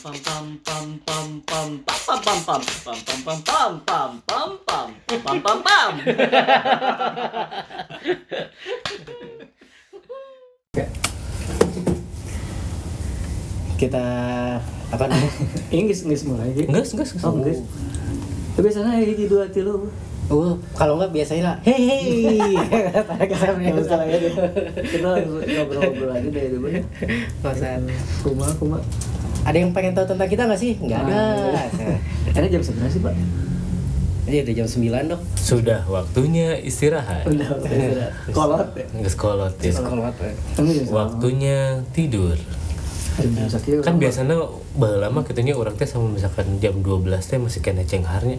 pam pam pam pam pam pam pam pam pam pam pam pam pam pam pam pam pam kita apa namanya Inggris Inggris mulai gitu. enggak enggak Oh, Inggris. Tapi biasanya hiji dua tilu. Oh, kalau enggak biasanya lah, hei hei. Ya. Kita langsung ngobrol-ngobrol aja deh dulu. Kosan. Kuma kuma. Ada yang pengen tahu tentang kita nggak sih? Nggak ada. Ini jam seberapa sih, Pak? Ini udah jam 9 dong. Sudah waktunya istirahat. Udah, udah. Kolot ya. Nggak sekolot ya. Ini jam Waktunya tidur. Sakit. Kan biasanya lama kitanya orang teh sama misalkan jam 12 teh masih kena cengharnya.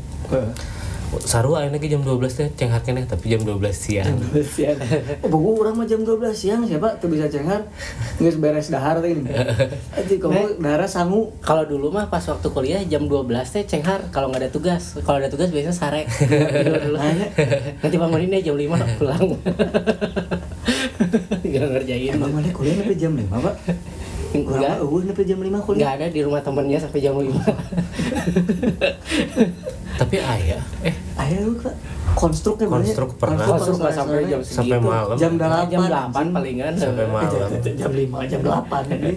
Sarua ayeuna ge jam 12 teh cenghar keneh tapi jam 12 siang. Siang. Oh, buku orang mah jam 12 siang siapa tuh bisa cengar. Nggak beres dahar teh ini. Aji kamu dahar sangu. Kalau dulu mah pas waktu kuliah jam 12 teh cenghar kalau nggak ada tugas. Kalau ada tugas biasanya sare. Tidur dulu. Nanti banguninnya jam 5 pulang. Nggak ngerjain. Emang mana kuliah sampai jam 5, Pak? Enggak. Enggak, uh, sampai jam 5 kuliah. Nggak ada di rumah temennya sampai jam 5. Tapi ayah eh Ayo, Pak. Konstruknya banyak. Konstruk pernah. Konstruk nggak sampai jam sampai segitu. malam. Jam 8. Jam 8 palingan. Sampai malam. Jam 5, jam 8 ini.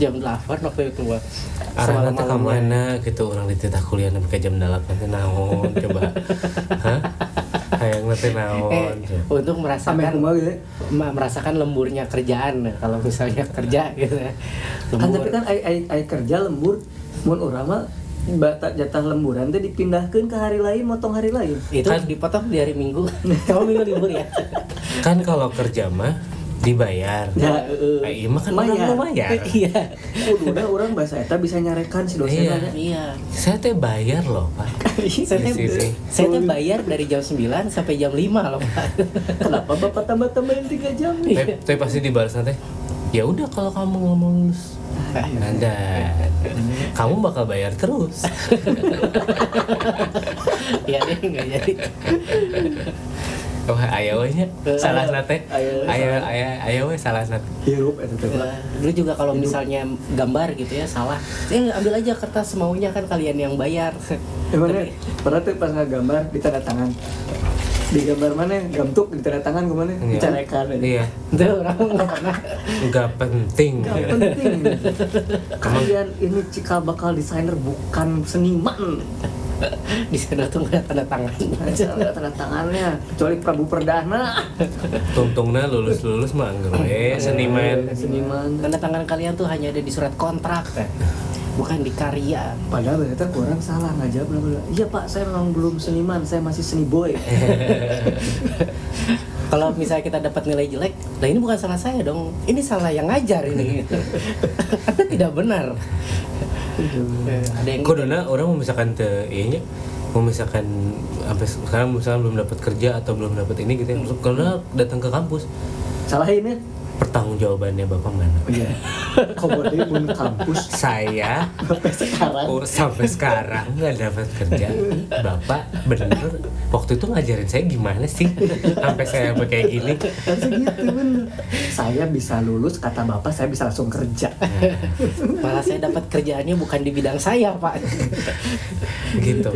Jam 8 waktu itu gua. Arahna teh ka Semalam-malamnya. mana gitu orang dititah kuliah sampai jam 8 teh naon coba. Hah? Hayang teh Eh, naon. coba. Sampai untuk merasakan gitu ya. merasakan lemburnya kerjaan kalau misalnya kerja gitu ya. Kan tapi kan ai, kerja lembur mun urang mah bata jatah lemburan teh dipindahkeun ke hari lain motong hari lain. itu Kan- dipotong di hari Minggu. Kamu Minggu libur ya? Kan kalau kerja mah dibayar. Ya, Nah, iya mah kan orang Lumayan. mau bayar. Iya. Udah urang bahasa eta bisa nyarekan si dosen Iya. Iya. Saya teh bayar loh, Pak. Saya Di teh saya teh bayar dari jam 9 sampai jam 5 loh, Pak. Kenapa Bapak tambah-tambahin 3 jam? Tapi, tapi pasti dibalas nanti. Ya udah kalau kamu nggak mau lulus. Nanda, kamu bakal bayar terus. Iya deh enggak jadi. Oh, ayo we nya. Salah Ayo, ayo, ayo we salah nate. Hirup eta teh. Pak. Nah, Dulu juga kalau misalnya gambar gitu ya salah. Ya ambil aja kertas semaunya kan kalian yang bayar. Gimana? Pernah tuh pas ngagambar di tanda tangan. Di gambar mana gamtuk di tanda tangan ke mana? Iya. Dicarekan. Iya, Itu orang nggak pernah. nggak penting. Gak penting. Kalian ini cikal bakal desainer bukan seniman. Di sana tuh nggak ada tanda tangan. Aja ada tanda tangannya kecuali Prabu Perdana. Tungtungna lulus lulus mah enggak we seniman. Seniman. Tanda tangan kalian tuh hanya ada di surat kontrak, Teh. bukan di karya. Padahal ternyata kurang salah nggak jawab bla bla. Iya pak, saya memang belum seniman, saya masih seni boy. Kalau misalnya kita dapat nilai jelek, nah ini bukan salah saya dong, ini salah yang ngajar ini. Anda tidak benar. Ada yang Kodona orang mau misalkan te iya misalkan sampai sekarang misalkan belum dapat kerja atau belum dapat ini gitu ya. Kodona datang ke kampus. Salahin ya? Pertanggung jawabannya Bapak mana? Iya. Komode mun kampus Saya sampai sekarang. oh, sampai sekarang nggak dapat kerja. Bapak bener waktu itu ngajarin saya gimana sih sampai saya kayak gini. Harusnya gitu bener. Saya bisa lulus, kata bapak saya bisa langsung kerja. malah saya dapat kerjaannya bukan di bidang saya, Pak. gitu.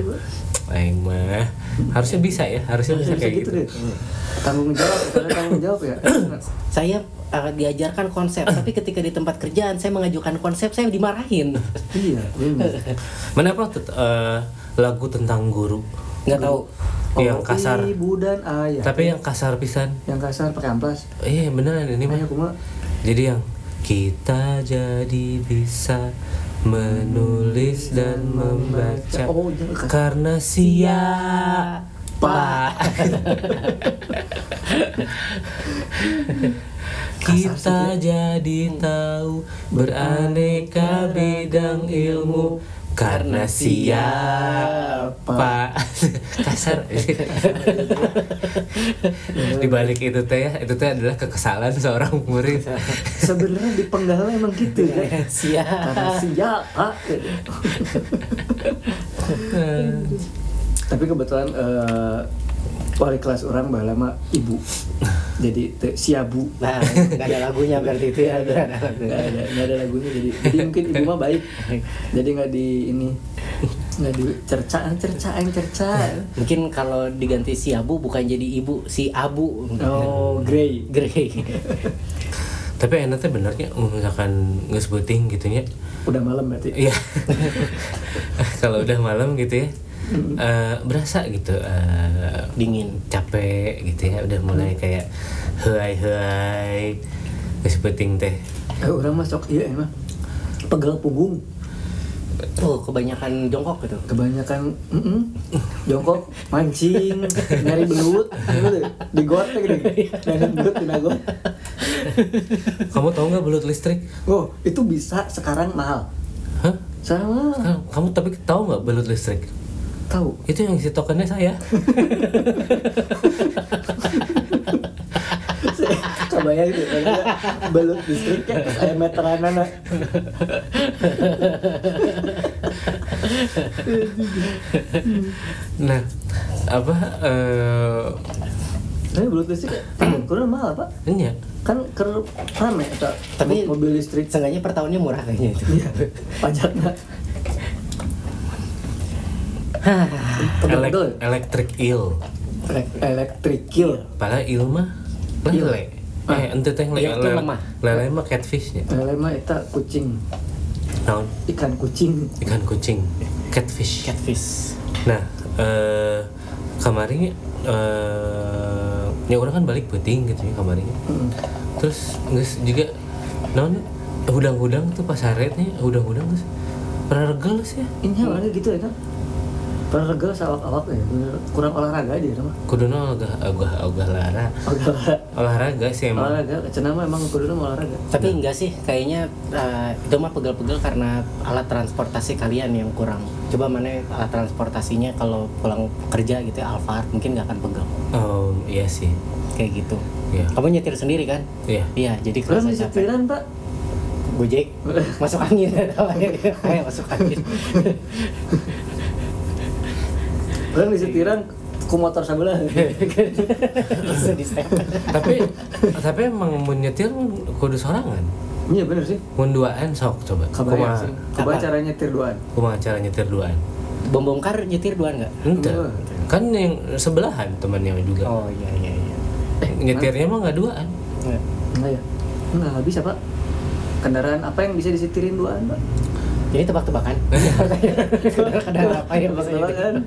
Aing mah harusnya bisa ya, harusnya bisa kayak gitu. deh. Tanggung jawab, tanggung jawab ya. Saya uh, diajarkan konsep, tapi ketika di tempat kerjaan saya mengajukan konsep, saya dimarahin. iya. Mana eh, lagu tentang guru? Nggak tahu. yang kasar. Ibu dan ayah. Tapi yang kasar pisan. yang kasar pakai amplas. Iya beneran ini mah. Jadi yang kita jadi bisa menulis dan membaca Oh, jangan kasar. karena siapa? Kita jadi tahu beraneka bidang ilmu karena siapa kasar di balik itu teh ya itu teh adalah kekesalan seorang murid Sebenarnya di Penggala emang gitu kan. Sia. Karena siapa? Tapi kebetulan eh, wali kelas orang mah ibu. Jadi teu siabu. Nah, nggak ada lagunya berarti itu ya. nggak ada lagunya. nggak ada ada lagunya jadi jadi mungkin ibu mah baik jadi nggak di ini nggak di cercaan cercaan cerca Mungkin kalau diganti si Abu bukan jadi ibu, si Abu. oh grey Grey. tapi enaknya benernya misalkan nggak sebuting gitu ya udah malam berarti Iya. Kalau udah malam gitu ya, eh, berasa gitu eh, Dingin. capek gitu ya, udah mulai kayak helai helai penting teh. eh, orang masuk iya emang pegal punggung Tuh, kebanyakan jongkok gitu. kebanyakan mm jongkok mancing nyari belut gitu di got gini nyari belut di got Kamu tahu nggak belut listrik? oh itu bisa sekarang mahal Hah? sama Kamu, kamu tapi tahu nggak belut listrik? Tahu Itu yang isi tokennya saya. kebayang gitu belut listriknya saya meteran anak Nah, apa? eh tapi belut listrik kurang mahal pak Iya. kan ker rame atau Tapi- mobil listrik Seenggaknya per tahunnya murah kayaknya itu. iya pajaknya Elek- pegel-pegel electric eel. elektrik kill Padahal eel mah lele. Ah. Eh, ente teh itu lele. lemah. Lele mah catfishnya. lele mah eta kucing Naon? ikan kucing Ikan kucing. Catfish. Catfish. Nah, eh kemarin eh ya orang kan balik penting gitu ya kemarin. Mm. Terus geus juga non hudang-hudang tuh pas haretnya hudang-hudang terus pernah regel sih ya. ini awalnya gitu ya pernah regel sawak-awak ya kurang olahraga aja nama Kuduna ogah ogah ogah lara. olahraga Olahraga sih emang. olahraga cenah mah emang kudu mah olahraga Tapi enggak sih, kayaknya eh, itu mah pegel-pegel karena alat transportasi kalian yang kurang. Coba mana alat transportasinya kalau pulang kerja gitu ya, Alphard mungkin nggak akan pegel. Oh, iya sih. Kayak gitu. Iya. Kamu nyetir sendiri kan? Iya. Iya, jadi Kurang kerasa bisa capek. tiran pak Gojek, masuk angin kayak masuk angin. Kurang bisa tiran ku motor sebelah tapi tapi emang mun nyetir kudu sorangan. iya bener sih Mun duaan sok coba. sih coba Apa? caranya nyetir duaan Kumaha cara nyetir duaan? Bom bongkar nyetir duaan nggak? Ente. Enggak. Kan yang sebelahan temannya juga. Oh iya iya iya. Nyetirnya mah nggak duaan. Nggak. enggak ya enggak nggak bisa pak kendaraan apa yang bisa disetirin duaan pak Jadi tebak-tebakan. Kendaraan apa yang bisa Tebak-tebakan.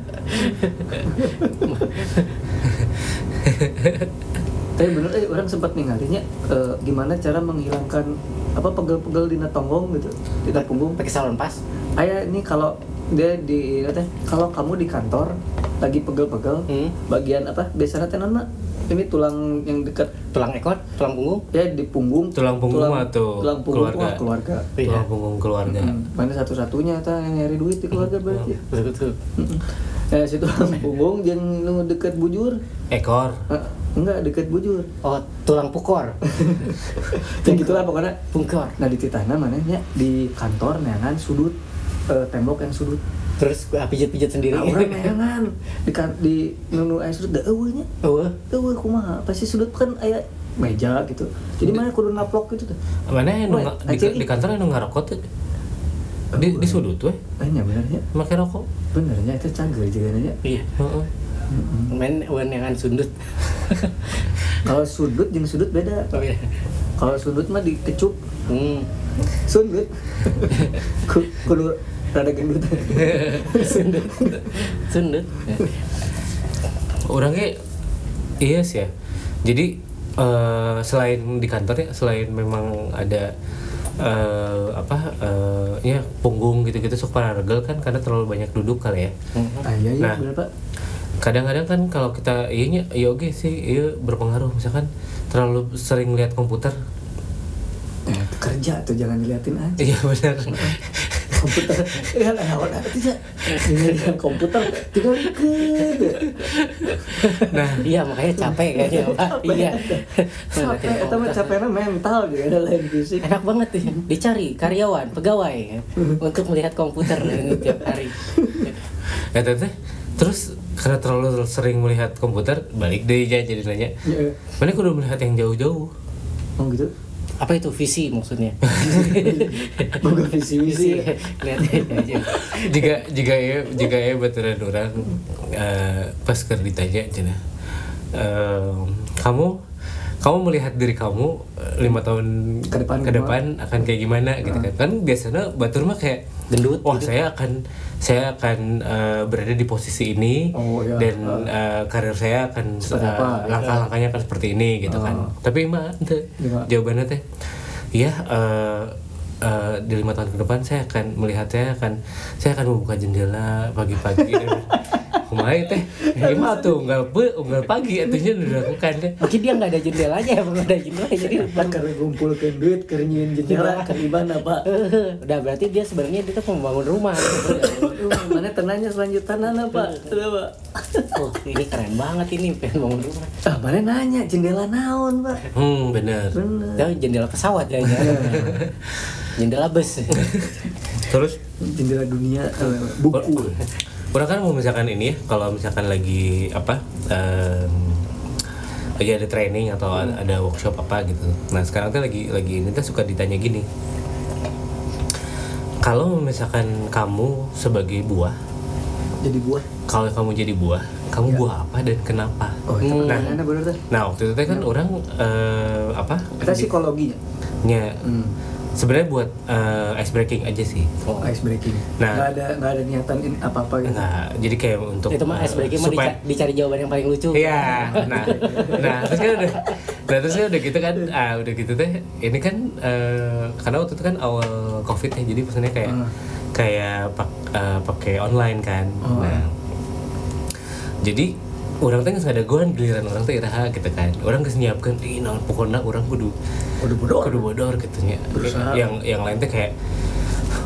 tapi bener eh orang sempat ninggalinya eh, gimana cara menghilangkan apa pegel-pegel di tonggong gitu di punggung pakai salon pas? ayah ini kalau dia di kalau kamu di kantor lagi pegel-pegel Hmm. bagian apa biasanya teh nama ini tulang yang dekat Tulang ekor, tulang punggung. ya di punggung Tulang punggung atau tulang punggung keluarga? wah, keluarga Iya. Tulang punggung keluarga. Hmm, mana satu-satunya ta yang nyari duit di keluarga berarti Betul betul. Mm-mm. Nah, si tulang punggung yang nu deket bujur Ekor. Eh, enggak deket bujur Oh, tulang pukor. ya gitulah pokoknya Pungkor. nah di titana manehnya di kantor neangan sudut eh, tembok yang sudut Terus gua pijat-pijat sendiri. nah, orang neangan di kan di nunu aya sudut da eueuh nya Oh, eueuh kumaha pasti sudut kan aya meja gitu jadi mana kudu naplok gitu tuh Mana yang di, di kantor yang ngarokok tuh? Di, di sudut weh, Anya benernya make rokok. benernya itu cager juga nanya Iya. Heeh. Main yang sundut. kalau sudut jeung sudut beda Oh iya. kalau sudut mah dikecup Hmm. sundut Ku- kudu rada gendut Sundut. Sundut. Orangnya iya sih ya. Jadi eh, selain di kantor ya, selain memang ada eh, apa eh, ya punggung gitu-gitu sok para regel kan karena terlalu banyak duduk kali ya. ah iya iya Nah. Kadang-kadang kan kalau kita iya iya oke sih iya berpengaruh misalkan terlalu sering lihat komputer. eh, kerja tuh jangan diliatin aja Iya benar. Komputer. Ya lah naon arti ya dengan komputer. Tinggal ke nah Iya makanya capek kayaknya Pak. Iya. capek mah capeknya mental gitu ada lain fisik. Enak banget nih. Dicari karyawan, pegawai ya, untuk melihat komputer ini tiap hari. ya teh terus karena terlalu sering melihat komputer balik deh ya jadi nanya ya mana kudu melihat yang jauh-jauh? Oh gitu Apa itu visi maksudnya? boga visi misi Lihat aja. jika jika ya jika ya baturan orang eh, pas keur ditanya cina eh, kamu kamu melihat diri kamu eh, lima tahun Ke depan ke depan akan kayak gimana gitu kan kan biasanya batur mah kayak Gendut wah gitu. saya akan saya akan eh, berada di posisi ini Oh, iya. dan eh, karir saya akan eh, apa? langkah-langkahnya akan seperti ini gitu kan Oh. tapi mah ente, Gimana? jawabannya teh iya eh, eh, di lima tahun ke depan saya akan melihat saya akan saya akan membuka jendela pagi-pagi. Kumaha teh? Gimana tuh unggal pe unggal pagi atunya udah dilakukan deh Mungkin dia nggak ada jendelanya, emang nggak ada jendela jadi karena ngumpulkan duit kerjain jendela ke mana pak? Udah berarti dia sebenarnya dia tuh membangun rumah. Rumah mana tenanya selanjutan nana pak? Udah, pak. Oh, ini keren banget ini pengen bangun rumah. ah mana nanya jendela naon pak? Hmm bener. Bener. Dia jendela pesawat ya. jendela bus. terus jendela dunia eh, buku Orang kan mau misalkan ini ya, kalau misalkan lagi apa, em, lagi ada training atau Hmm. ada- workshop apa gitu. Nah sekarang tuh lagi lagi ini tuh suka ditanya gini. Kalau misalkan kamu sebagai buah, jadi buah kalau kamu jadi buah, kamu buah apa dan kenapa? oh itu nah, pertanyaannya bener tuh nah waktu itu teh kan orang eh, apa? kita psikologinya nya hmm. Sebenarnya buat eh, ice breaking aja sih. oh ice breaking Nah. nggak ada nggak ada niatan apa apa gitu Enggak, jadi kayak untuk itu mah eh, ice breaking mah supaya- dica- dicari jawaban yang paling lucu. Iya, nah, nah terus kan udah, nah terus kan udah gitu kan, ah udah gitu teh, ini kan eh, karena waktu itu kan awal covid ya, jadi pesannya kayak Hmm. kayak pak, eh, pakai online kan, Oh. nah, jadi orang teh nggak ada goan giliran orang teh iraha gitu kan, orang geus nyiapkeun, ih naon pokoknya orang kudu Kudu bodor. kudu bodor gitu nya. Yang yang lain teh kayak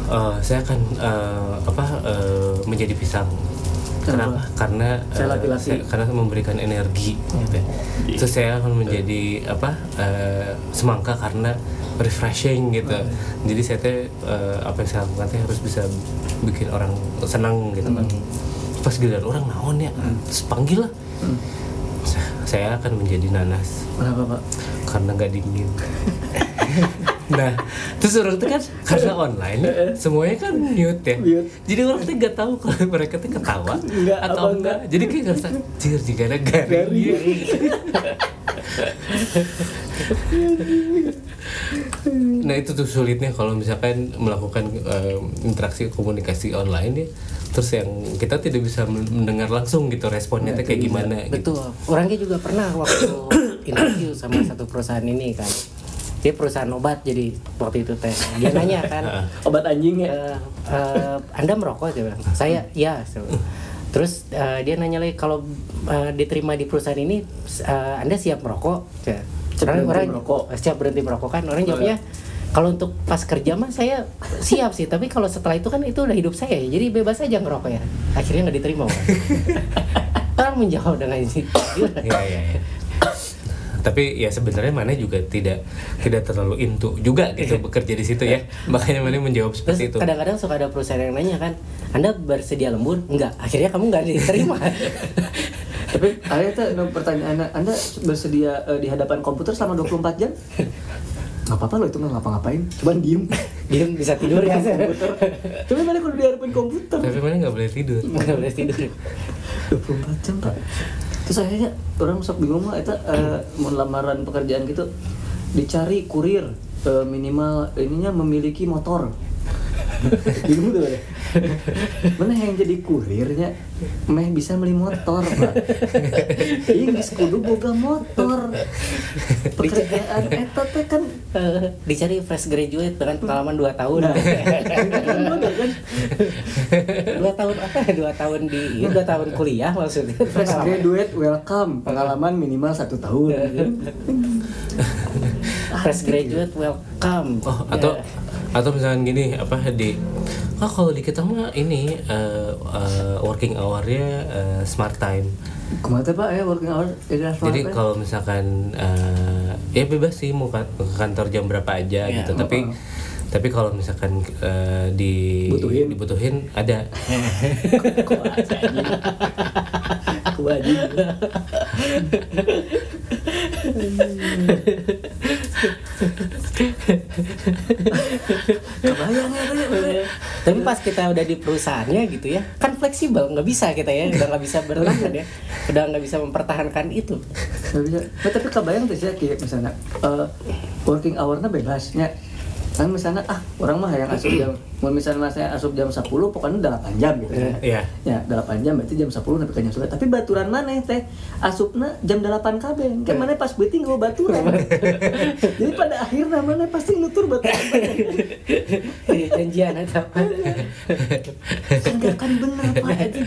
eh, saya akan eh, apa eh, menjadi pisang. Kenapa? Karena Saya laki-laki. saya- karena memberikan energi gitu. Terus saya akan menjadi apa? eh, semangka karena refreshing gitu. Jadi saya teh eh, apa yang saya lakukan teh harus bisa bikin orang senang gitu kan. Pas giliran orang naon ya, terus panggil lah. Sa- Saya akan menjadi nanas kenapa pak karena nggak dingin. nah, terus orang tuh kan karena online semuanya kan mute ya. Mute. Jadi orang tuh nggak tahu kalau mereka tuh ketawa Nggak, atau apa enggak. Jadi kayak ngerasa jir jika ada garing. Nah itu tuh sulitnya kalau misalkan melakukan eh, interaksi komunikasi online ya terus yang kita tidak bisa mendengar langsung gitu responnya tuh kayak gimana gitu. Betul. Orangnya juga pernah waktu interview sama satu perusahaan ini kan. Dia perusahaan obat jadi waktu itu teh. Dia nanya kan, obat anjing ya "Eh, eh, Anda merokok dia bilang. Saya ya. Terus eh, dia nanya lagi kalau eh, diterima di perusahaan ini eh, Anda siap merokok? Ya. Siap Orang, merokok. siap berhenti merokok kan? Orang jawabnya kalau untuk pas kerja mah saya siap sih, tapi kalau setelah itu kan itu udah hidup saya, ya. jadi bebas aja ngerokok ya. Akhirnya nggak diterima. Bang. Orang menjawab dengan sih. Iya iya. iya. Tapi ya sebenarnya mana juga tidak tidak terlalu into juga gitu bekerja di situ ya. Makanya mana menjawab Terus seperti itu. kadang-kadang suka ada perusahaan yang nanya kan, Anda bersedia lembur? Enggak. Akhirnya kamu nggak diterima. tapi ada tuh no, pertanyaan anda bersedia eh, di hadapan komputer selama 24 jam? Nggak apa-apa lo itu nggak ngapa-ngapain. Cuman diem. Dia bisa tidur ya. komputer. Tapi mana kalau di hadapan komputer? Tapi mana nggak boleh tidur. Nggak boleh tidur. 24 jam pak. Terus akhirnya orang sok bingung mah itu mau lamaran pekerjaan gitu dicari kurir eh, minimal ininya memiliki motor bingung tuh ada mana yang jadi kurirnya meh bisa beli motor pak iya geus kudu boga motor pekerjaan eta teh kan dicari fresh graduate dengan pengalaman 2 tahun. Nah. kan dua tahun apa? ya? Dua tahun di, iya, dua tahun kuliah maksudnya. fresh graduate welcome pengalaman minimal satu tahun Fresh graduate welcome. Oh, atau Ya. Atau misalkan gini apa di oh kalau di kita mah ini eh, eh, working hour-nya eh, smart time. Kumaha teh Pak? Ya working hour jadi jadi kalau misalkan eh, ya bebas sih mau ke kantor jam berapa aja Iya, gitu. tapi tapi kalau misalkan eh, di Butuhin. dibutuhin ada kewajiban. Kebayang ya Tapi pas kita udah di perusahaannya gitu ya, kan fleksibel, nggak bisa kita ya, udah nggak bisa bertahan ya, udah nggak bisa mempertahankan itu. Nggak bisa. Nah, tapi kebayang tuh sih kayak misalnya eh, working hour-nya bebasnya. Kan misalnya ah orang mah yang asup jam mau misalnya saya asup jam 10 pokoknya 8 jam gitu ya. Iya. Ya, 8 jam berarti jam 10 sampai ke jam 11. Tapi baturan mana teh? Asupna jam 8 kabeh. Kan mana pas beuting gak baturan. Jadi pada akhirnya mana pasti nutur baturan. Janjian atau apa? kan kan bener Pak itu.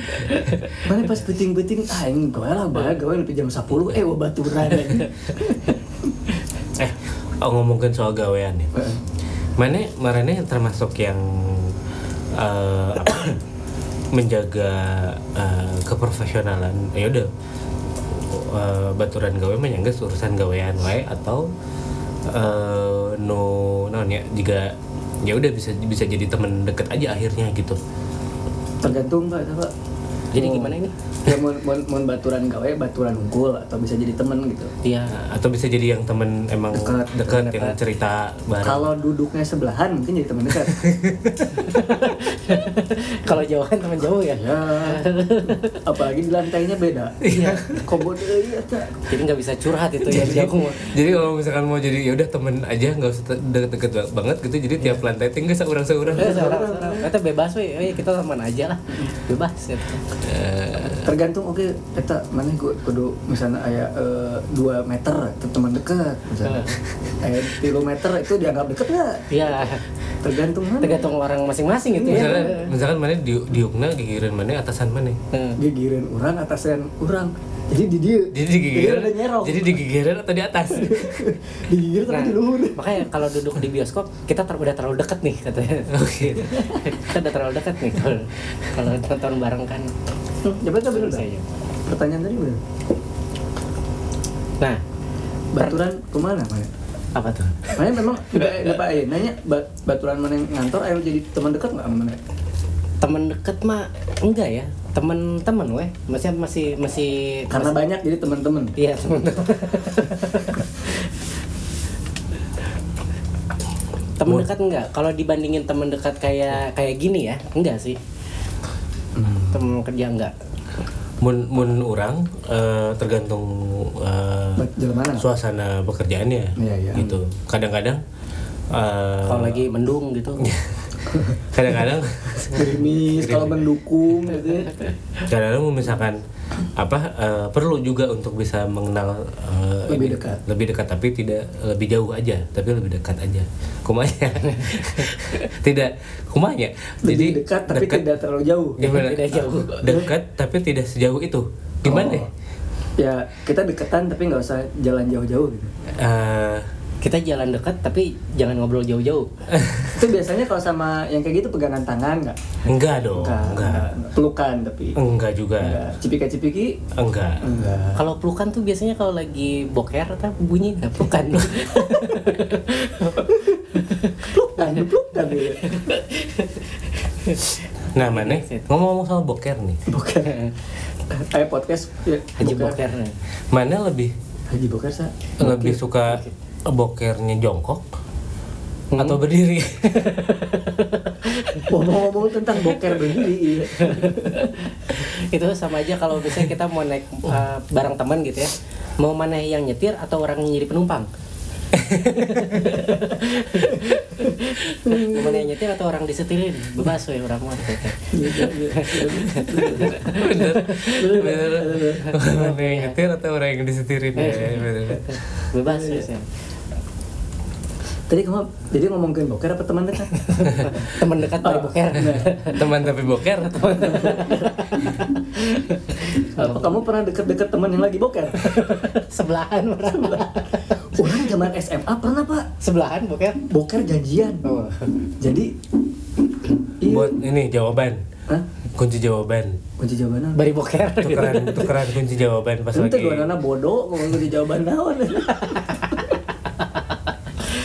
Mana pas beuting-beuting ah ini gawe lah bae gawe lebih jam 10 eh baturan. eh oh, ngomongin soal gawean ya mana marane termasuk yang eh, apa menjaga eh, keprofesionalan ya udah eh, baturan gawe mah nyanggeus urusan gawean wae atau eh, no non ya jika ya udah bisa bisa jadi temen deket aja akhirnya gitu Tergantung Pak, Pak. Jadi Mau- gimana ini? Ya mau, mau, mau baturan gawe, baturan unggul atau bisa jadi temen gitu. Iya. atau bisa jadi yang temen emang Dekat, deket, dekat. yang cerita bareng Kalau duduknya sebelahan mungkin jadi temen dekat. Kalau jauhan teman jauh ya. ya. Apalagi di lantainya beda. Iya. Deui eta. Jadi nggak bisa curhat itu jauh mah. jadi kalau misalkan mau jadi ya udah temen aja nggak usah deket-deket ba- banget gitu jadi tiap lantai tinggal seorang seorang Eh, seorang seorang. Kata bebas we, kita teman aja lah. Bebas gitu. Tergantung oke eta mana gua kudu misalnya aya 2 meter itu teman dekat misalnya. Aya 3 meter itu dianggap deket nggak? Iya. Tergantung mana. Tergantung orang masing-masing gitu ya. misalkan misalkan mana di diukna gigireun mana atasan mana Eh, Gigireun orang atasan orang. Jadi di dia. jadi digigireun ada nyerong. jadi atau di atas digigir tapi Nah, di luhur. makanya kalau duduk di bioskop kita ter udah terlalu dekat nih katanya. oke kita udah terlalu dekat nih kalau kalau nonton bareng kan. Hmm, Coba dah. Saya. Pertanyaan tadi bener. Nah, Baturan ke mana mana? apa tuh? Mana memang enggak Pak Aye, nanya ba- baturan mana yang ngantor ayo jadi teman dekat nggak sama mana? Temen deket mah enggak ya. Temen-temen weh, masih masih masih Karena masih- banyak jadi teman-teman. Iya temen-temen. temen Mun- dekat enggak? Kalau dibandingin temen dekat kayak kayak gini ya, enggak sih. Temen kerja enggak. mun mun orang eh, tergantung eh, jalan mana? suasana pekerjaannya Iya, iya. gitu kadang-kadang eh, Kalau lagi mendung gitu. kadang-kadang Gerimis, kalau mendukung gitu. ya. kadang-kadang misalkan apa eh, perlu juga untuk bisa mengenal eh, Lebih ini, dekat. lebih dekat tapi tidak lebih jauh aja tapi lebih dekat aja kumanya tidak kumanya Lebih dekat tapi tidak terlalu jauh. gimana Tidak jauh. dekat tapi tidak sejauh itu gimana Oh. Ya kita deketan tapi nggak usah jalan jauh-jauh gitu. Eh, Kita jalan dekat tapi jangan ngobrol jauh-jauh. Itu biasanya kalau sama yang kayak gitu pegangan tangan nggak? enggak dong Nggak, enggak nggak. Pelukan tapi. enggak juga Enggak. Cipika-cipiki enggak enggak. Kalau pelukan tuh biasanya kalau lagi boker atau bunyi nggak pelukan. Pelukan, pelukan nah mana ngomong-ngomong soal boker nih Bukan. Kayak podcast ya, Haji boker. boker. mana lebih Haji boker sa. lebih suka bokernya jongkok atau berdiri? Ngomong-ngomong tentang boker berdiri, itu sama aja kalau misalnya kita mau naik uh, bareng teman gitu ya. Mau mana yang nyetir atau orang yang jadi penumpang? Mau mana yang nyetir atau orang disetirin bebas we orang mah. Iya. bener. Bener. Mana yang nyetir atau orang yang disetirin ya bebas we. Tadi kamu jadi ngomongin boker apa teman dekat? teman dekat dari boker teman tapi boker Apa kamu pernah deket-deket teman yang lagi boker? sebelahan orang Orang zaman SMA pernah pak Sebelahan boker. boker janjian. Oh. Jadi iya. buat ini jawaban Hah? kunci jawaban kunci jawabannya. Bari boker. tukeran tukeran kunci jawaban pas Itu lagi dua anak bodoh ngomong kunci jawaban naon.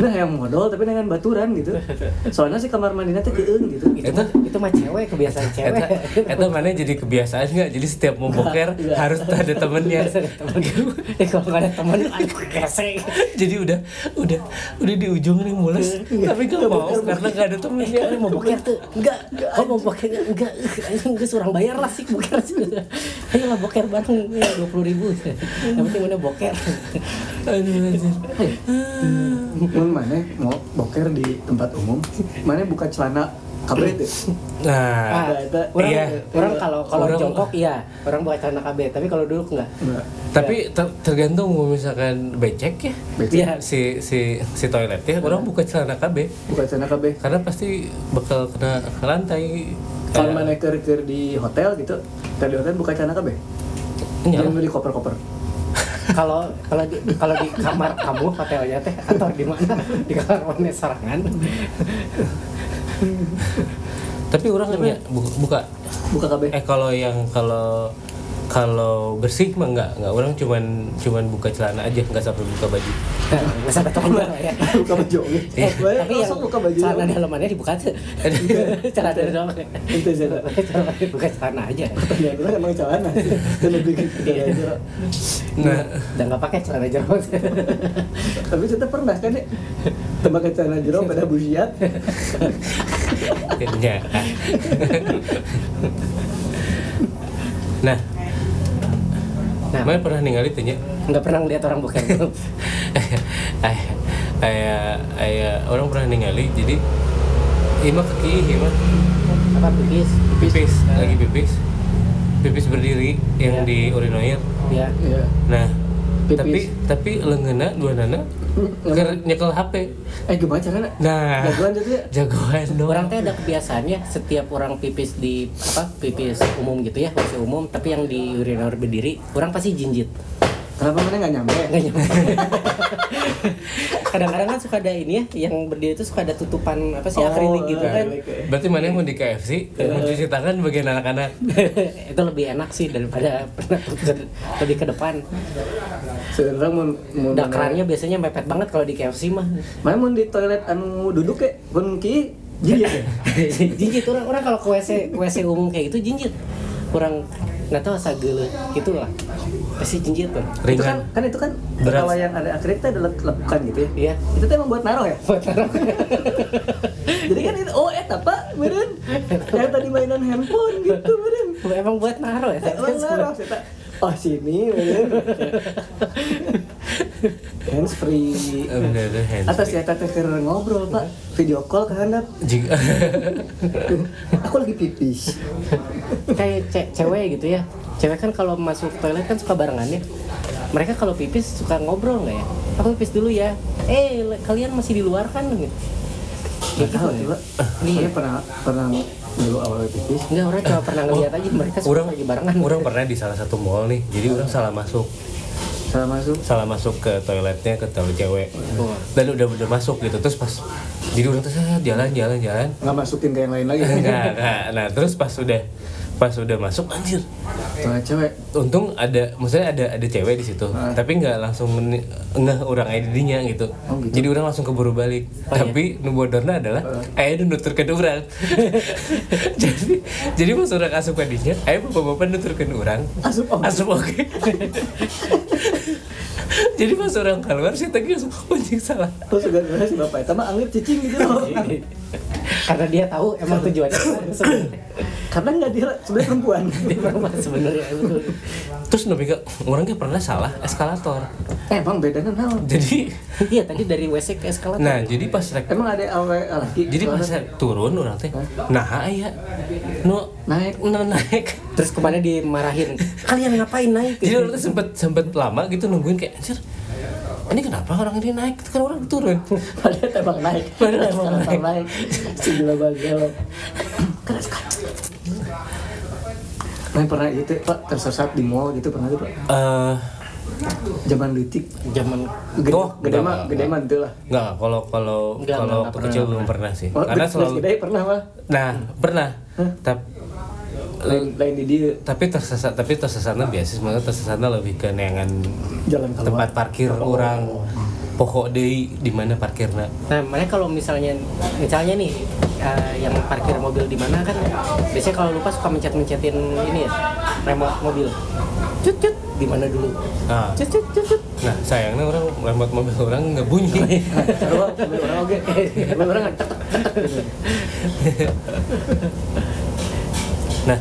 Nah yang modal tapi dengan baturan gitu. Soalnya sih kamar mandinya teh keung gitu. itu itu mah cewek kebiasaan cewek. Eta mana jadi kebiasaan nggak? Jadi setiap mau boker Iya. harus ada temennya. temen eh kalau nggak ada temen aku kese jadi udah udah udah di ujung nih mules, tapi gak mau karena gak ada temennya. Ini mau boker tuh enggak kau mau boker enggak anjing gue surang bayar lah sih boker ayo lah boker bareng ya dua puluh ribu yang penting mana boker. Mun mana mau boker di tempat umum, mana buka celana kabret tuh. Nah, ah, Ada- orang iya. orang kalau kalau Orang- jongkok iya orang buat celana KB tapi kalau duduk enggak Enggak. tapi ter- tergantung misalkan becek ya. Iya. Si si si toiletnya orang buka celana KB Buka celana kabeh. karena pasti bakal kena lantai. Kalau mana ker di hotel gitu, tadi hotel buka celana kabeh. iya. Jangan beli koper-koper. Kalau kalau di kalau di kamar kamu hotelnya teh atau di mana? Di kamar mana serangan. Tapi orang ya buka, buka. Buka kabeh. eh kalau yang kalau kalau bersih mah enggak enggak orang cuman cuman buka celana aja enggak sampai buka baju nggak sampai lah ya buka baju. Eh, tapi yang langsung buka baju. celana dalamannya dibuka tuh celana dalam Itu sih. celana buka celana aja Pertanyaan orang emang celana. Dan lebih celana jero. nah udah nggak pakai celana jero Tapi kita pernah kan ya tembak celana jero pada busiat. ya nah nah. Mana pernah ningali tanya nggak pernah ngeliat orang bukan. Eh ayah ayah orang pernah ningali jadi ima kaki ima. Apa pipis? Pipis. Lagi pipis. Pipis berdiri yang Ya. di urinoir. Ya Iya. nah Pipis. tapi tapi lenggena dua nana ker nyekel hp Eh gimana caranya? nah Jagoan gitu ya? jagoan dong orang teh ada kebiasaannya setiap orang pipis di apa pipis umum gitu ya WC umum tapi yang di urinor berdiri orang pasti jinjit Kenapa mana nggak nyampe? nggak nyampe. Kadang-kadang kan suka ada ini ya yang berdiri itu suka ada tutupan apa sih Oh, akrilik gitu kan. berarti mana yang mau di KFC mencuci tangan bagian anak-anak? Itu lebih enak sih daripada pernah lebih ke depan. Sebenarnya mau mau dakrannya biasanya mepet banget kalau di KFC mah. Mana mau di toilet anu duduk ya? Pun ki jijik ya? jinjit orang orang kalau ke WC WC umum kayak gitu jinjit. Kurang nggak tahu asa geuleuh gitu lah pasti jinjit tuh Itu kan ringan kan itu kan Berat. kalau yang ada akrilik itu ada lepukan gitu ya. iya Itu tuh emang buat naruh ya? buat taruh. Jadi kan itu oh eta pak, beren. Yang tadi mainan handphone gitu beren. emang buat naruh ya Emang naruh. Oh sini. Hands free. Hands Atas ya keur ngobrol pak, video call ke handap. Aku lagi pipis. kayak ce- cewek gitu ya cewek kan kalau masuk toilet kan suka barengan ya mereka kalau pipis suka ngobrol nggak ya aku pipis dulu ya eh kalian masih di luar kan gitu Gak tahu ya? tuh pak. Iya. Saya pernah pernah dulu awal pipis. Enggak, orang cuma pernah ngeliat aja mereka orang lagi barengan orang pernah di salah satu mall nih jadi orang salah masuk Salah masuk. salah masuk ke toiletnya ke toilet cewek Wah. dan udah udah masuk gitu terus pas jadi orang tuh jalan jalan jalan Nggak masukin ke yang lain lagi. nah, nah, nah terus pas udah pas udah masuk anjir Toilet cewek. untung ada maksudnya ada ada cewek di situ Ah. tapi nggak langsung ngeh orang aya didinya gitu. Oh, gitu. jadi orang langsung keburu balik Oh, iya? tapi nu bodorna adalah aya nu nuturkeun urang jadi jadi pas orang asup ka dinya aya bapak-bapak nuturkeun urang Asup oke. asup oke jadi pas orang keluar sih tadi langsung anjing salah Terus sebenarnya si bapak itu mah anggap cicing gitu loh. karena dia tahu emang tujuannya Karena nggak dia sebenarnya perempuan. dia perempuan sebenarnya betul. terus nabi ke orangnya pernah salah eskalator Eh, emang bedanya naon? jadi iya tadi dari WC ke eskalator nah jadi pas rek Emang ada awe laki. jadi pas turun orang teh nah aya nu naik. nu naik terus ke mana dimarahin kalian ngapain naik jadi orang tuh sempet sempet lama gitu nungguin kayak anjir ini kenapa orang ini naik kan orang turun Padahal emang naik. Padahal emang naik. Si gila banget. Keras kan. Nah, pernah gitu, Pak, tersesat di mall gitu pernah tuh, Pak. eh Zaman detik. Zaman Gede, Oh, gede mah, gede mah itu lah. Enggak, kalau kalau kalau waktu kecil belum pernah sih. Oh, Karena selalu gede pernah mah. Nah, pernah. Tapi Lain, lain di dia tapi tersesat tapi tersesatnya biasa sebenarnya tersesatnya lebih ke neangan jalan keluar. tempat parkir orang pokok deh di mana parkirnya Nah, makanya kalau misalnya misalnya nih eh, yang parkir mobil di mana kan biasanya kalau lupa suka mencet-mencetin ini ya remote mobil. Cut cut di mana dulu? nah, Cut cut cut cut. nah sayangnya orang remote mobil orang nggak bunyi orang oge. Mobil orang tek nah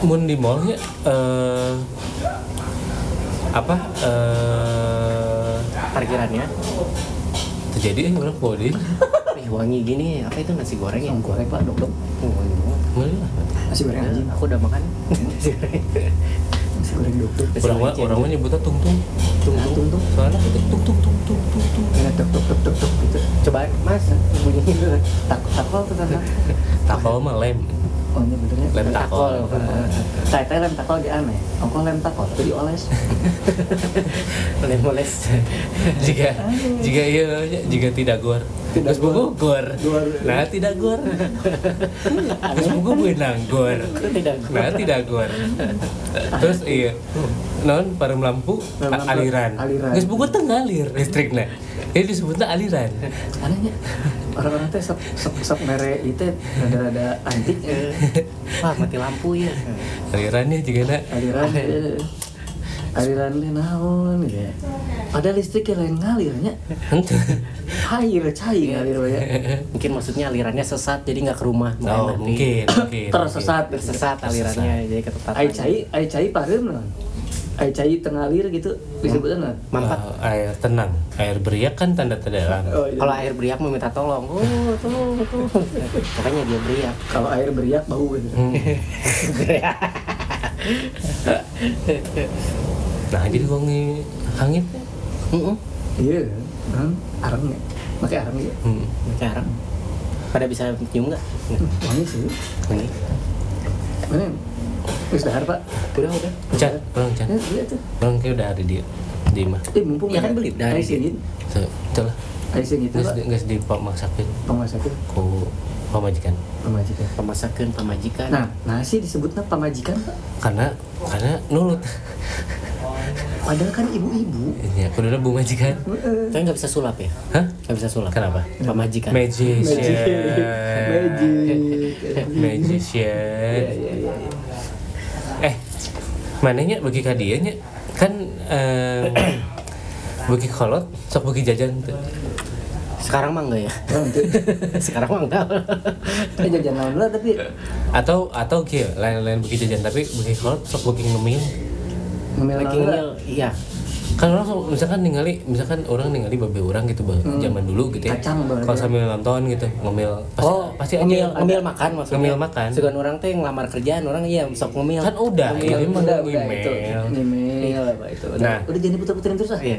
mun di mallnya eh, apa eh, Parkirannya. terjadi eh orang podi Ih, wangi gini apa itu nasi goreng ya? Yang goreng Pak, dok dok. Oh, wangi banget. Nasi goreng anjing. Aku udah makan. Nasi goreng. Nasi goreng dok dok. Orang mah goreng orang mah nyebutnya tung tung Tung tung tung tung. soalnya itu tung tung tung tung tung tung Ya, tok tok tok tok tok gitu. Coba Mas bunyiin dulu. Tak takol tuh takol mah lem Oh, ini benernya. lem takol Saya teh lem takol di aneh. Ongko lem takol jadi oles. Boleh moles. jika jika iya jika tidak gor. Tidak buku gor. Nah tidak gor. Terus buku benang gor. Tidak. nah tidak gor. Terus iya. Non parum lampu Parum a- lampu, aliran. aliran. terus buku tengah alir listriknya ini disebutnya aliran. Anehnya orang-orang teh sok sok sok mere itu rada-rada antik. Eh. Wah mati lampu ya. alirannya juga nak aliran eh, aliran teh naon ya ada listrik yang lain ngalirnya. Air cair ngalir we. Mungkin maksudnya alirannya sesat jadi nggak ke rumah. oh mungkin mungkin tersesat Tersesat alirannya jadi ke tempat air lain. cai air cai pareum naon air cai tengalir gitu disebutnya naon Mampat. Ah, air tenang air beriak kan tanda-tanda oh, iya. Kalau air beriak mau minta tolong, oh tolong, tolong. Makanya dia beriak. kalau air beriak bau gitu Hmm. nah jadi wangi hangit Heeh. iya kan arang ya pakai arang ya hmm. Sekarang pada bisa nyium nggak? wangi sih Ini. mana wis dahar pak Udah udah. Can, orang Can. ya iya tuh Orang kayak udah ada di di mah. eh mumpung Ya kan beli dari air singit Tuh, Itu lah. air singit Nggak pak di, nggak di pak masakin pemasakan ku pamajikan. pemajikan Pemasakan, pemajikan. Nah, nasi disebutnya pamajikan, Pak. Karena karena nurut. Padahal kan ibu-ibu. Ya, kuduna bu majikan. Heeh. Tapi nggak bisa sulap ya? Hah? Nggak bisa sulap. Kenapa? Pemajikan. Magician. Magic. Magician. Iya, iya, iya. Eh, mananya bagi kadianya kan eh, bagi kolot sok bagi jajan tuh. Sekarang mah enggak ya? Oh. Sekarang mah enggak. Eh, jajan naon lah tapi Atau atau kia lain-lain bagi jajan tapi bagi kolot sok bagi ngemil. ngemil Lagi ngil, iya. Kan orang misalkan ningali misalkan orang ningali babe orang gitu bah, zaman dulu gitu ya Kacang, Bang. kalau sambil nonton gitu ngemil pasti, Oh, pasti ngemil, ngemil makan maksudnya. Ngemil makan. Segan orang teh ngelamar kerjaan, orang iya sok ngemil. kan udah Ngemil, mah udah, udah email itu. Ngemil apa itu. Udah, Nah. udah jadi puter-puterin terus ah. Iya. iya.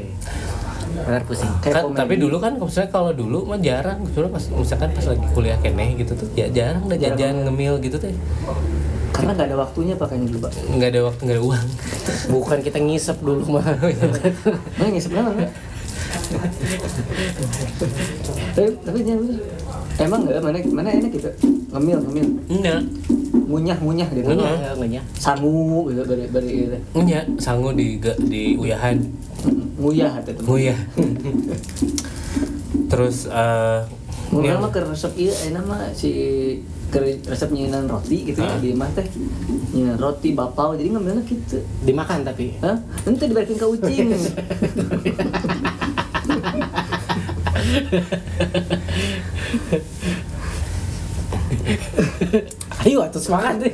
Benar pusing. Kayak kan, komedi. tapi dulu kan misalnya kalau dulu mah jarang sebenarnya pas misalkan pas lagi kuliah keneh gitu tuh ya jarang udah jajan ngemil gitu teh Karena nggak ada waktunya pakainya dulu, Pak. nggak ada waktu nggak ada uang. Bukan kita ngisep dulu mah. Mana ngisep naon, Pak? tapi tapi dia emang nggak? Mana mana enak gitu? Ngemil ngemil. Enggak ngunyah ngunyah gitu. Ngunyah. Enggak sangu gitu dari dari gitu. enggak sangu di di uyahan. Nguyah atau itu. Nguyah terus eh Mungkin yang- mah ke resep iya, enak mah si resep nyinan roti gitu ya di mah teh nyinan roti bapau jadi ngambilnya gitu Dimakan tapi. Hah? Nanti dibalikin ke ucing Ayo atuh semangat deh.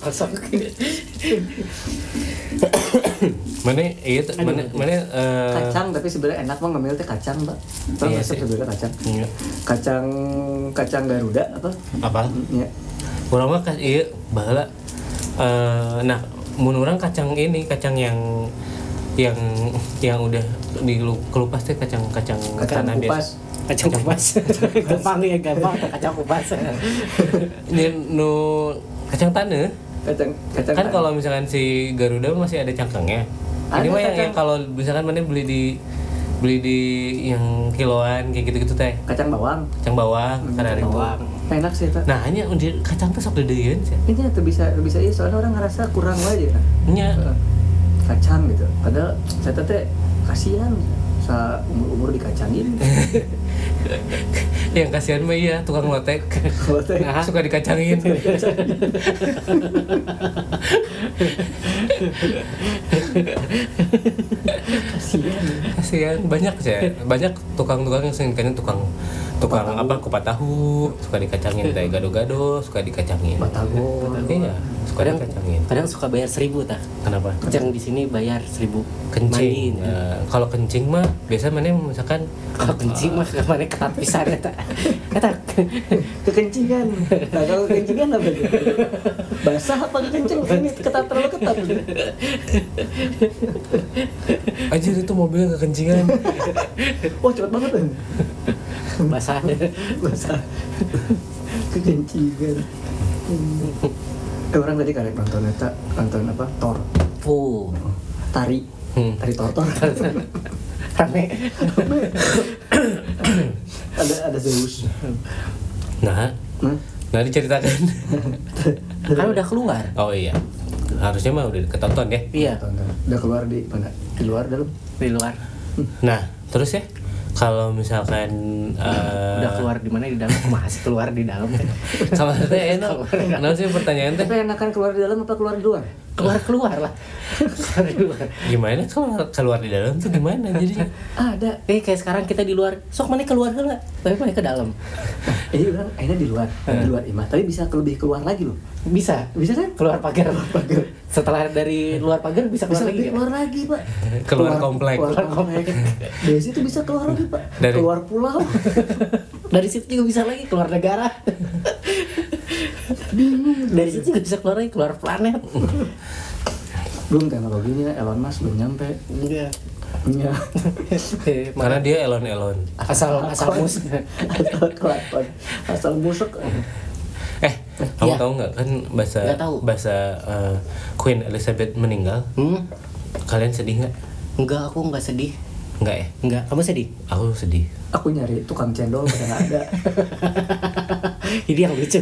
Kosong. mana iya tuh, mana mana eh, kacang tapi sebenarnya enak mah ngambil teh kacang mbak. Tahu Iya sebenarnya kacang? Iya. kacang kacang garuda apa? Apa? Ya orang mah kas iya bahala. Eh, nah mun orang kacang ini kacang yang yang yang udah di kelupas teh kacang kacang kacang tanah kupas. Kacang kupas. gampang ya, gampang. Kacang kupas. Ini nu kacang tanah kacang kacang kan kalau misalkan si Garuda masih ada cangkangnya. Ini Ada mah yang, kacang. yang kalau misalkan mana beli di beli di yang kiloan kayak gitu-gitu teh. Kacang bawang. Kacang bawang kada ribu Bawang. enak sih itu nah hanya undi kacang tuh sok dedeun sih. Ini tuh bisa bisa iya soalnya orang ngerasa kurang aja kan nya Eh, kacang gitu. Padahal saya teh kasihan sa umur umur dikacangin yang kasihan mah iya tukang lotek. Teh Nah. suka dikacangin. Kasihan. Kasihan. Banyak sih. Banyak tukang-tukang yang sering kayaknya tukang tukang Kupat tahu. apa kupat tahu suka dikacangin kayak gado-gado suka dikacangin. Batagor iya suka kadang dikacangin. kadang suka bayar seribu tak kenapa? Yang di sini bayar seribu. Kencing. Mandi. Nah, kalau kencing mah biasa mana misalkan kalau kencing mah ke mana ketat pisan ya tak kata kekencingan. Nah kalau kekencingan apa tuh basah apa kekencing ini ketat terlalu ketat. Anjir itu mobilnya kekencingan. Wah cepet banget kan basah basah kekencingan eh orang tadi karek nonton eta nonton apa? Thor. Fuh tari. Hmm. tari Thor rame. Ada ada Zeus. Nah. Hmm? nah diceritakan. Kan udah keluar? Oh iya. Harusnya mah udah ketonton ya? Iya. Tonton. udah keluar di mana? Di luar dalam? Di luar. Nah terus ya kalau misalkan eh, udah keluar di mana? Di dalam? Masih keluar di dalam. Kalau teh enak. Kenapa sih pertanyaan teh? Tapi enakan keluar di dalam apa keluar di luar keluar keluar lah. Keluar gimana? Kalau keluar di dalam tuh gimana jadinya? Ada. Eh kayak sekarang kita di luar. Sok mana keluar lah tapi mana ke dalam? Ini orang akhirnya di luar. Di luar imah. Tapi bisa lebih keluar lagi loh. Bisa. Bisa kan? Keluar pagar. Pagar. Setelah dari luar pagar bisa keluar bisa lagi lebih nggak? keluar lagi pak. Keluar komplek. keluar komplek. Dari situ bisa keluar lagi pak. Dari- keluar pulau. Dari situ juga bisa lagi keluar negara bingung. Dari situ juga bisa keluar lagi keluar planet. Belum teknologinya Elon Musk belum nyampe. Enggak Iya. Eh, karena dia elon elon. Asal asal mus asal asal busuk eh kamu Iya. tahu nggak kan bahasa Nggak tahu. bahasa eh, Queen Elizabeth meninggal? Hmm? kalian sedih nggak? Enggak aku enggak sedih nggak ya? Enggak. Kamu sedih? Aku sedih. Aku nyari tukang cendol pada nggak ada. Ini yang lucu.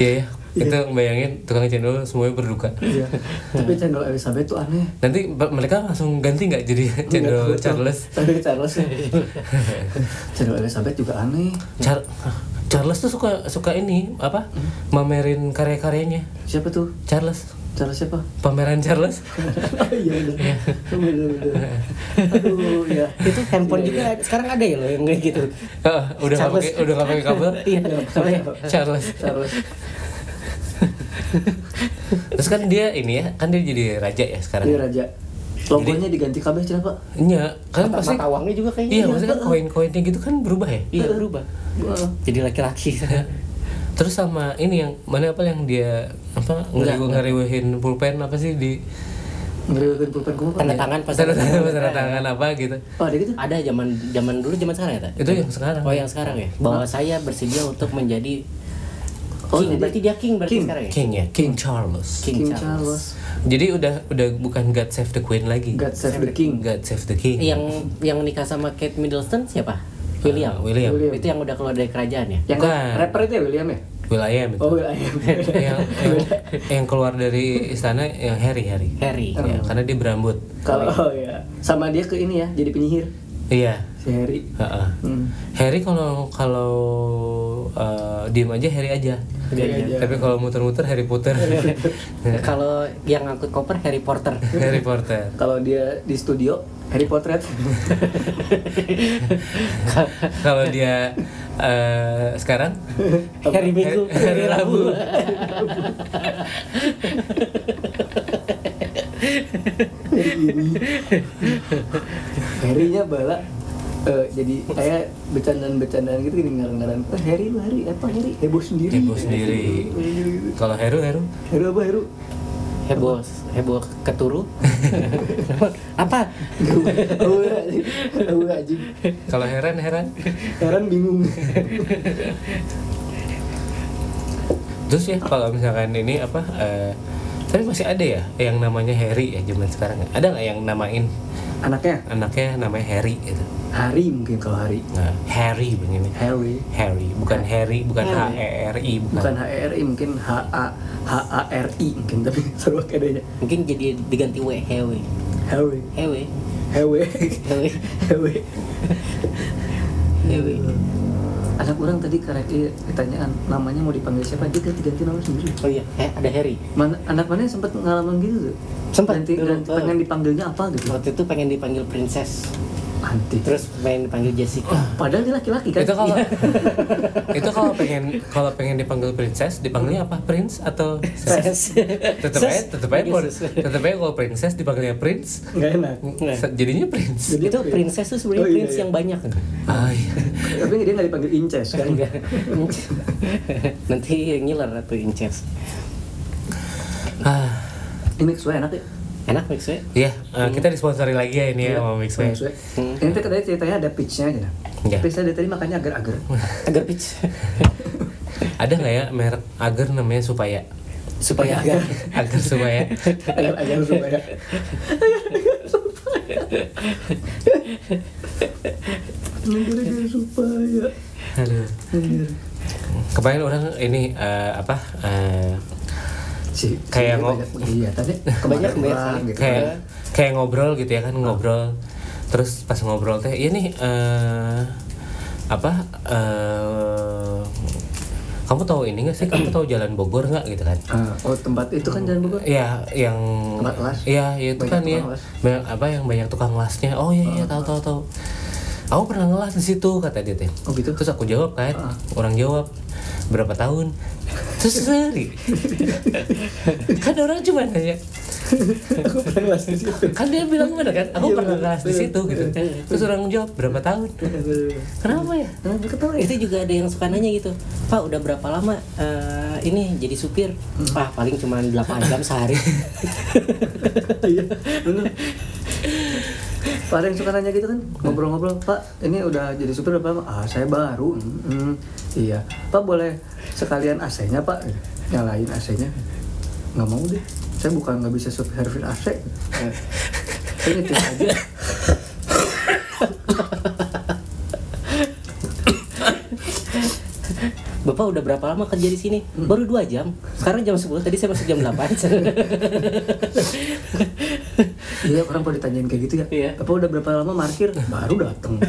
Iya ya itu bayangin tukang cendol semuanya berduka. Iya. tapi cendol Elizabeth tuh aneh. Nanti mereka langsung ganti nggak jadi cendol Enggak, Charles? Cendol Charles. Cendol Elizabeth juga aneh. Char- Charles tuh suka suka ini apa? Mamerin karya-karyanya. Siapa tuh? Charles Charles siapa? Pameran Charles? Oh iya bener bener bener aduh ya itu handphone juga sekarang ada ya loh yang kayak gitu? Ah, udah nggak pakai udah nggak pakai kabel? Iya ya Charles. Charles. Terus kan dia ini ya kan dia jadi raja ya sekarang. Dia raja. Logonya diganti kabeh cina pak? Iya, kan mata, pasti mata uangnya juga kayaknya. Iya, maksudnya kan koin-koinnya gitu kan berubah ya. iya berubah. Wah. jadi laki-laki Terus sama ini yang mana apa yang dia apa Enggak, ngeriwe ngeriwehin pulpen apa sih di ngeriwekin pulpen kamu tanda tangan pas tanda tangan tanda tangan apa gitu. oh ada gitu ada zaman zaman dulu zaman sekarang ya tak? Itu yang sekarang. oh yang sekarang ya bahwa saya bersedia untuk menjadi Oh, king berarti dia king berarti King. sekarang ya King ya, King Charles. King, King Charles. Charles Jadi udah udah bukan God Save the Queen lagi. God save the king God Save the King. yang yang nikah sama Kate Middleton siapa William Ah, William. William. itu yang udah keluar dari kerajaan ya yang Bukan. rapper itu ya William ya William itu. oh William yang, yang yang keluar dari istana yang Harry Harry. Harry Ya, karena dia berambut. kalau oh, ya sama dia ke ini ya jadi penyihir Iya. si Harry Heeh. hmm. Harry kalau kalau uh, diem aja Harry aja. Harry aja. Tapi kalau muter-muter Harry Potter. kalau yang ngangkut koper Harry Potter Harry Potter. kalau dia di studio Harry Potter Kalau dia uh, sekarang Harry Minggu Harry Rabu. Harry-nya bala eh, jadi kayak bercandaan-bercandaan gitu gini ngaran-ngaran eh, Harry lu Harry apa Harry heboh sendiri. Heboh sendiri. Kalau Heru Heru? Heru apa Heru? Heboh heboh keturu. Apa? Oh oh anjing kalau Heran Heran? Heran bingung. Terus ya kalau misalkan ini apa eh, tapi masih ada ya yang namanya Harry ya zaman sekarang ya? ada nggak yang namain Anaknya anaknya namanya Harry gitu Hari mungkin kalau Hari. nah, Harry begini Harry. Harry bukan Harry bukan H Harry. E R I bukan, Bukan H R I mungkin H A H A R I mungkin tapi seru kayaknya. Mungkin jadi diganti W, hewe. Harry. Hewe. Hewe. Hewe. Hewe. Hewe. Anak orang tadi karek ieu ditanyaan namanya mau dipanggil siapa dia ganti-ganti nama sendiri. Oh iya, eh, ada Harry. Mana anak mana yang sempat ngalamin gitu tuh? Sempat, ganti, dulu, ganti oh. pengen dipanggilnya apa gitu. Waktu itu pengen dipanggil princess, Anti. terus pengen dipanggil Jessica. Padahal dia laki-laki kan. itu kalau itu kalau pengen kalau pengen dipanggil princess dipanggilnya apa prince atau Ses. tetep aja tetep aja kalau tetep aja kalau princess dipanggilnya prince Enggak enak. Jadinya prince Jadi itu princess tuh sebenarnya Oh, iya, prince iya. yang banyak. ah, iya. Tapi dia nggak dipanggil Inces kan? Enggak. Nanti ngiler atau inches. ah Ini sesuai enak ya. Enak mix we. Iya, eh, kita disponsori lagi ya ini ya Iya, sama Mixway. Hmm. Ini tuh katanya ceritanya ada pitch-nya aja. Tapi saya dari tadi makannya agar-agar. Agar pitch. Ada nggak ya merek agar namanya supaya? Supaya agar. Agar supaya. Agar-agar supaya. Agar-agar supaya. Aduh. Anjir. Kemarin orang ini eh, apa? eh, Si, Kayak si ngo- banyak kegiatan ya. Banyak Kemarin biasa. orang gitu. kayak kayak ngobrol gitu ya kan ngobrol. Terus pas ngobrol teh, iya nih eh, apa? eh, kamu tahu ini nggak sih? Kamu tahu Jalan Bogor nggak gitu kan? Ah, oh tempat itu kan jalan Bogor. Iya, yang Tempat las? Iya, iya itu Banyak kan ya. Banyak apa yang banyak tukang lasnya. Oh iya, iya tahu tahu tahu. Aku pernah ngelas di situ kata dia teh. Oh, gitu? Terus aku jawab kan, Ah. orang jawab berapa tahun? Terus sehari. kan orang cuma nanya. Aku pernah ngelas di situ. Kan dia bilang bener kan, aku Iya, pernah ngelas di situ gitu. Terus orang jawab berapa tahun? Kenapa ya? Kenapa ketawa ya? itu juga ada yang suka nanya gitu pak udah berapa lama eh, ini jadi supir ah paling cuma 8 jam sehari Iya. Pak ada yang suka nanya gitu kan? Ngobrol-ngobrol Pak ini udah jadi supir berapa lama? Ah saya baru. Hmm, Iya. Pak boleh sekalian AC-nya Pak? Nyalain AC-nya Nggak mau deh. Saya bukan nggak bisa servis AC Saya nyetir aja bapak udah berapa lama kerja di sini? Baru dua jam. Sekarang jam 10 tadi saya masuk jam 8 Iya orang kalau ditanyain kayak gitu ya. Iya. Bapak udah berapa lama parkir? Baru dateng.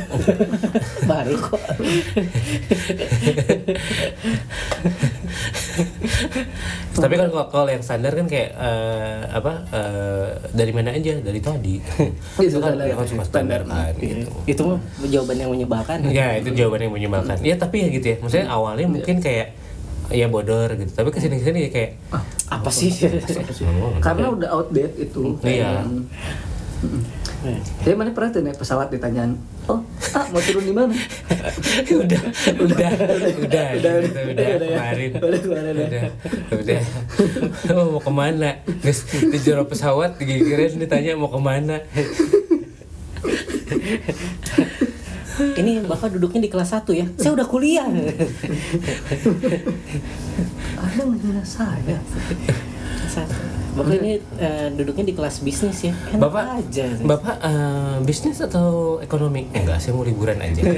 Baru kok Tapi kan kalau, yang standar kan kayak eh, apa eh, dari mana aja dari tadi. itu kan, itu kan cuma standar kan gitu. itu jawaban yang menyebalkan Ya itu jawaban yang menyebalkan. Ya tapi ya gitu ya. Maksudnya awalnya mungkin kayak ya bodor gitu. Tapi ke sini ke sini ya kayak apa sih Karena udah outdate itu Iya. Jadi mana pernah tuh naik pesawat ditanyaan Oh, ah mau turun di mana? udah udah udah. udah Udah, gitu, udah, udah udah ya. kemarin. Udah kemarin ya. udah udah. Oh, mau ke mana? Guys di jero pesawat digigirin ditanya mau ke mana. Ini bapak duduknya di kelas 1 ya? Saya udah kuliah. Ada nanya saya. Satu. Bapak ini eh, duduknya di kelas bisnis ya? Enak bapak aja bapak eh, bisnis atau ekonomi? Enggak saya mau liburan aja.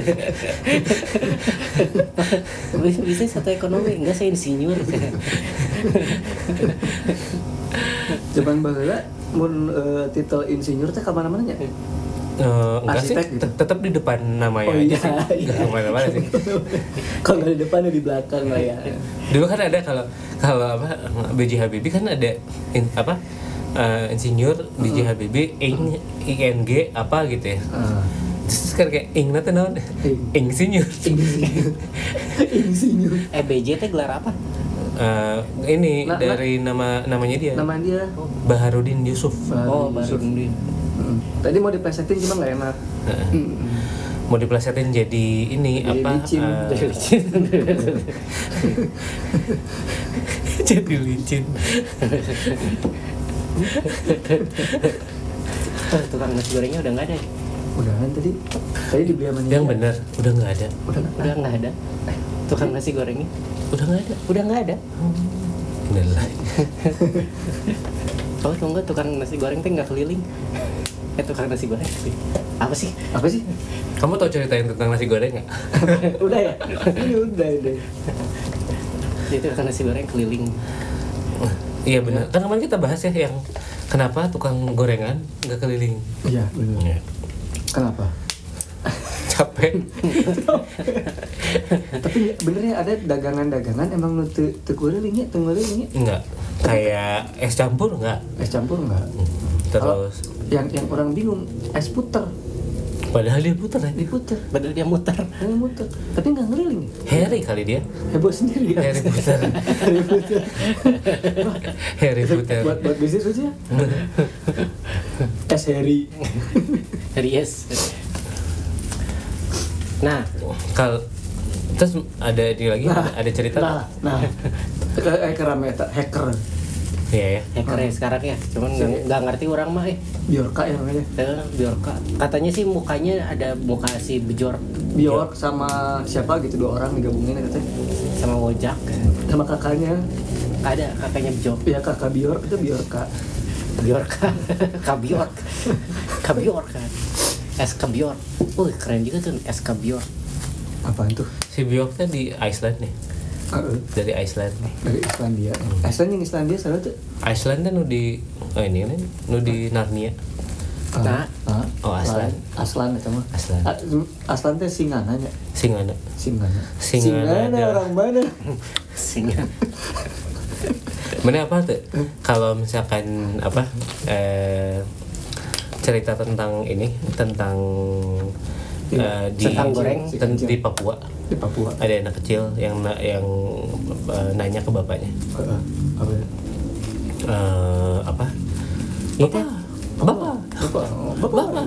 Bisnis atau ekonomi? Enggak saya insinyur. Zaman baheula mun eh, titel insinyur teh ka mana-mana Eh, enggak sih Arsitek gitu? tet- tetap di depan namanya Oh, aja iya, sih enggak iya. ke mana-mana sih Kalau nggak di depan di belakang lah ya. dulu kan ada kalau kalau apa BJ Habibie kan ada in- apa eh, insinyur BJ Habibie ing ING apa gitu ya Ah. terus kan kayak ing nanti naon Ing. insinyur Insinyur. Insinyur. eh BJ teh gelar apa Eh, ini Nah, dari nama namanya dia Nama dia Baharudin Yusuf oh Yusuf. Baru Dindin. Mm. Tadi mau diplesetin cuma nggak enak. Heeh. Mm. mau diplesetin jadi ini Jadi apa licin. eh, Jadi licin. jadi licin Oh, tukang nasi gorengnya udah nggak ada nih. Udah kan tadi. Tadi dibeli sama yang Nia. bener udah nggak ada Udah nggak udah nggak ada tukang nasi gorengnya udah nggak ada udah nggak ada Alhamdulillah. Oh, tunggu tukang nasi goreng teh nggak keliling. Eh tukang nasi goreng. Apa sih? Apa sih? Kamu tahu ceritain tentang nasi goreng nggak? udah ya? Ini udah, udah. Itu tukang nasi goreng keliling. Iya benar. Kan kemarin kita bahas ya yang kenapa tukang gorengan nggak keliling. Iya, benar. Ya. Kenapa? Capek. Tapi benernya ada dagangan-dagangan emang nu teu teu teu ngurilingnya. Enggak. Kayak es campur enggak? Es campur enggak? Kalau Terus yang yang orang bingung, es puter, padahal dia putar ya. diputer, Padahal dia muter. yang muter, tapi nggak ngeriling. Harry kali dia. Heboh sendiri. Harry putar. Harry puter. Harry putar. buat buat bisnis aja. Es Harry. Ries. Nah, Kal terus ada ini lagi ada cerita Nah, nah. Hacker rame eta, hacker. Iya ya. hackernya sekarang ya. Cuman nggak ngerti orang mah eh. Biorka ya namanya. Eh, Bjorka. Katanya sih mukanya ada muka si Bjork Bjork sama siapa gitu dua orang digabungin ya teh. sama Wojak. Sama kakaknya. Ada kakaknya Bjork. Ya kakak Bjork itu Biorka. Bjorka. Kabiork. Kabiork kan. SK Bjork. Wih, keren juga tuh SK Bjork. Apaan tuh? Si kan di Iceland nih. Heeh. Dari Iceland. dari Islandia. Iceland yang Islandia salah tuh. Iceland kan nu di oh ini kan nu di Narnia. Nah. Ah, Oh, Aslan. Aslan itu mah. Aslan. Aslan teh singana nya. Singana. Singana. Singana adalah- orang mana? Singa. Mana apa tuh? Kalau misalkan apa eh, cerita tentang ini tentang eh, di Tentang goreng. ten- di Papua Di Papua. ada anak kecil yang na- yang eh, nanya ke bapaknya Heeh. Apa? eh, apa? Bapak, bapak, Bapak. bapak,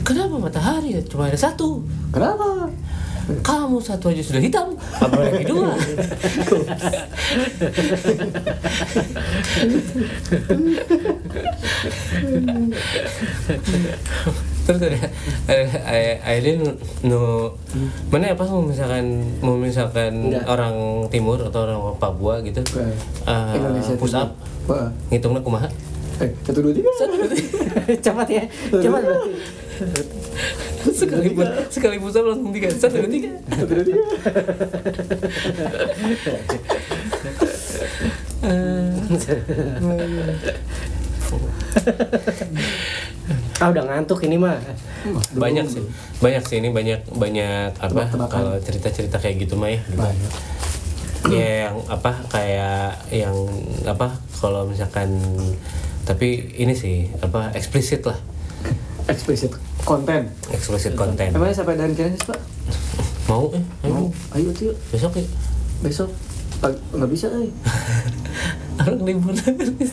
kenapa matahari cuma ada satu? Kenapa? Kamu satu aja sudah hitam, apalagi dua. Terus ada Aileen nu- mana apa mau misalkan mau misalkan Enggak. orang timur atau orang Papua gitu eh, Indonesia push up ngitungnya kumaha Eh, satu dua tiga. Cepat ya. Cepat berarti. Sekali sekali push up langsung tiga? Satu dua tiga? Satu dua tiga. Ah udah ngantuk ini mah. banyak sih. Banyak sih ini banyak banyak apa kalau cerita cerita kayak gitu mah ya. Banyak. ya yang apa kayak yang apa kalau misalkan tapi ini sih apa eksplisit lah Eksplisit konten. eksplisit konten Emangnya sampai dan kira sih pak? mau eh Mau? Ayo tuh besok ya besok. Pag nggak bisa eh. orang libur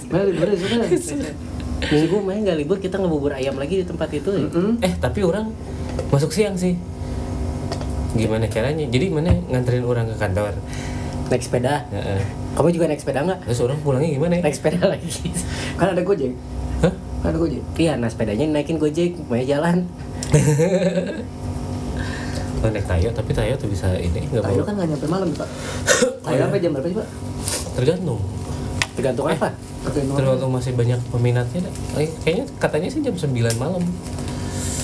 Mana libur besok kan? Minggu main nggak libur kita ngebubur ayam lagi di tempat itu. ya. Mm-mm. eh tapi orang masuk siang sih gimana caranya jadi mana nganterin orang ke kantor Naik sepeda. Heeh. Kamu juga naik sepeda nggak? terus orang pulangnya gimana ya Naik sepeda lagi. Kan ada gojek. Hah? Kan ada gojek. Iya, nah sepedanya naikin gojek, mau jalan. Kalau naik tayo tapi tayo tuh bisa ini nggak Tayo bawa kan nggak nyampe malam pak. Tayo sampai jam berapa sih pak? tergantung Tergantung apa? Tergantung. tergantung masih banyak peminatnya. Eh, kayaknya katanya sih jam 9 malam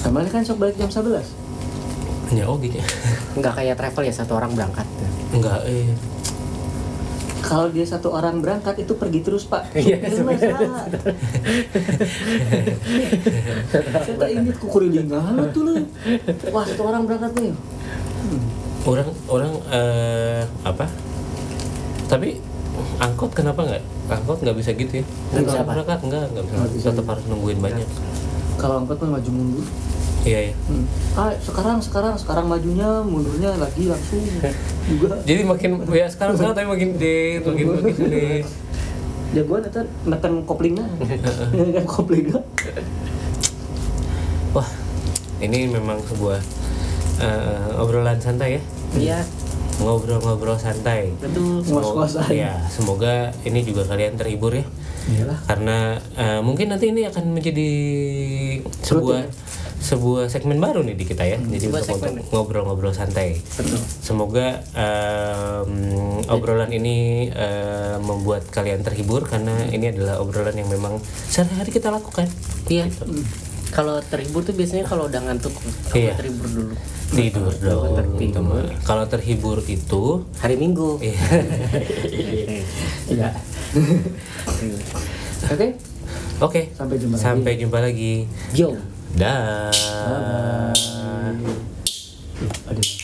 Kemarin kan sok balik jam 11 ya oh gitu ya Nggak kayak travel ya satu orang berangkat. enggak eh Kalau dia satu orang berangkat itu pergi terus pak. Iya, masalah. Saya tak ingat kukurilingan tuh lu. Wah satu orang berangkat nih. orang orang eh, apa tapi angkot kenapa nggak angkot nggak bisa gitu ya Nggak bisa berangkat nggak nggak bisa, bisa. tetap harus nungguin banyak Kalau angkot mah maju mundur. iya iya Hmm. Ah sekarang sekarang sekarang majunya mundurnya lagi langsung juga. jadi makin ya sekarang sekarang tapi makin di makin makin di Jagoan itu neken koplingnya, neken koplingnya. wah ini memang sebuah eh, obrolan santai ya Iya, ngobrol-ngobrol santai betul. Semoga, ya, semoga ini juga kalian terhibur ya. Iyalah. Karena eh, mungkin nanti ini akan menjadi sebuah sebuah segmen baru nih di kita ya. Jadi sebuah untuk, ngobrol-ngobrol santai. Semoga em, obrolan ini em, membuat kalian terhibur karena ini adalah obrolan yang memang sehari-hari kita lakukan. Iya. Kalau terhibur tuh biasanya kalau udah ngantuk, Iya. terhibur dulu. Tidur dong. Kalau terhibur itu Hari Minggu. Iya. Oke, Oke. sampai jumpa lagi. Sampai jumpa lagi. Yo. Dah. Bye. Bye. Aduh.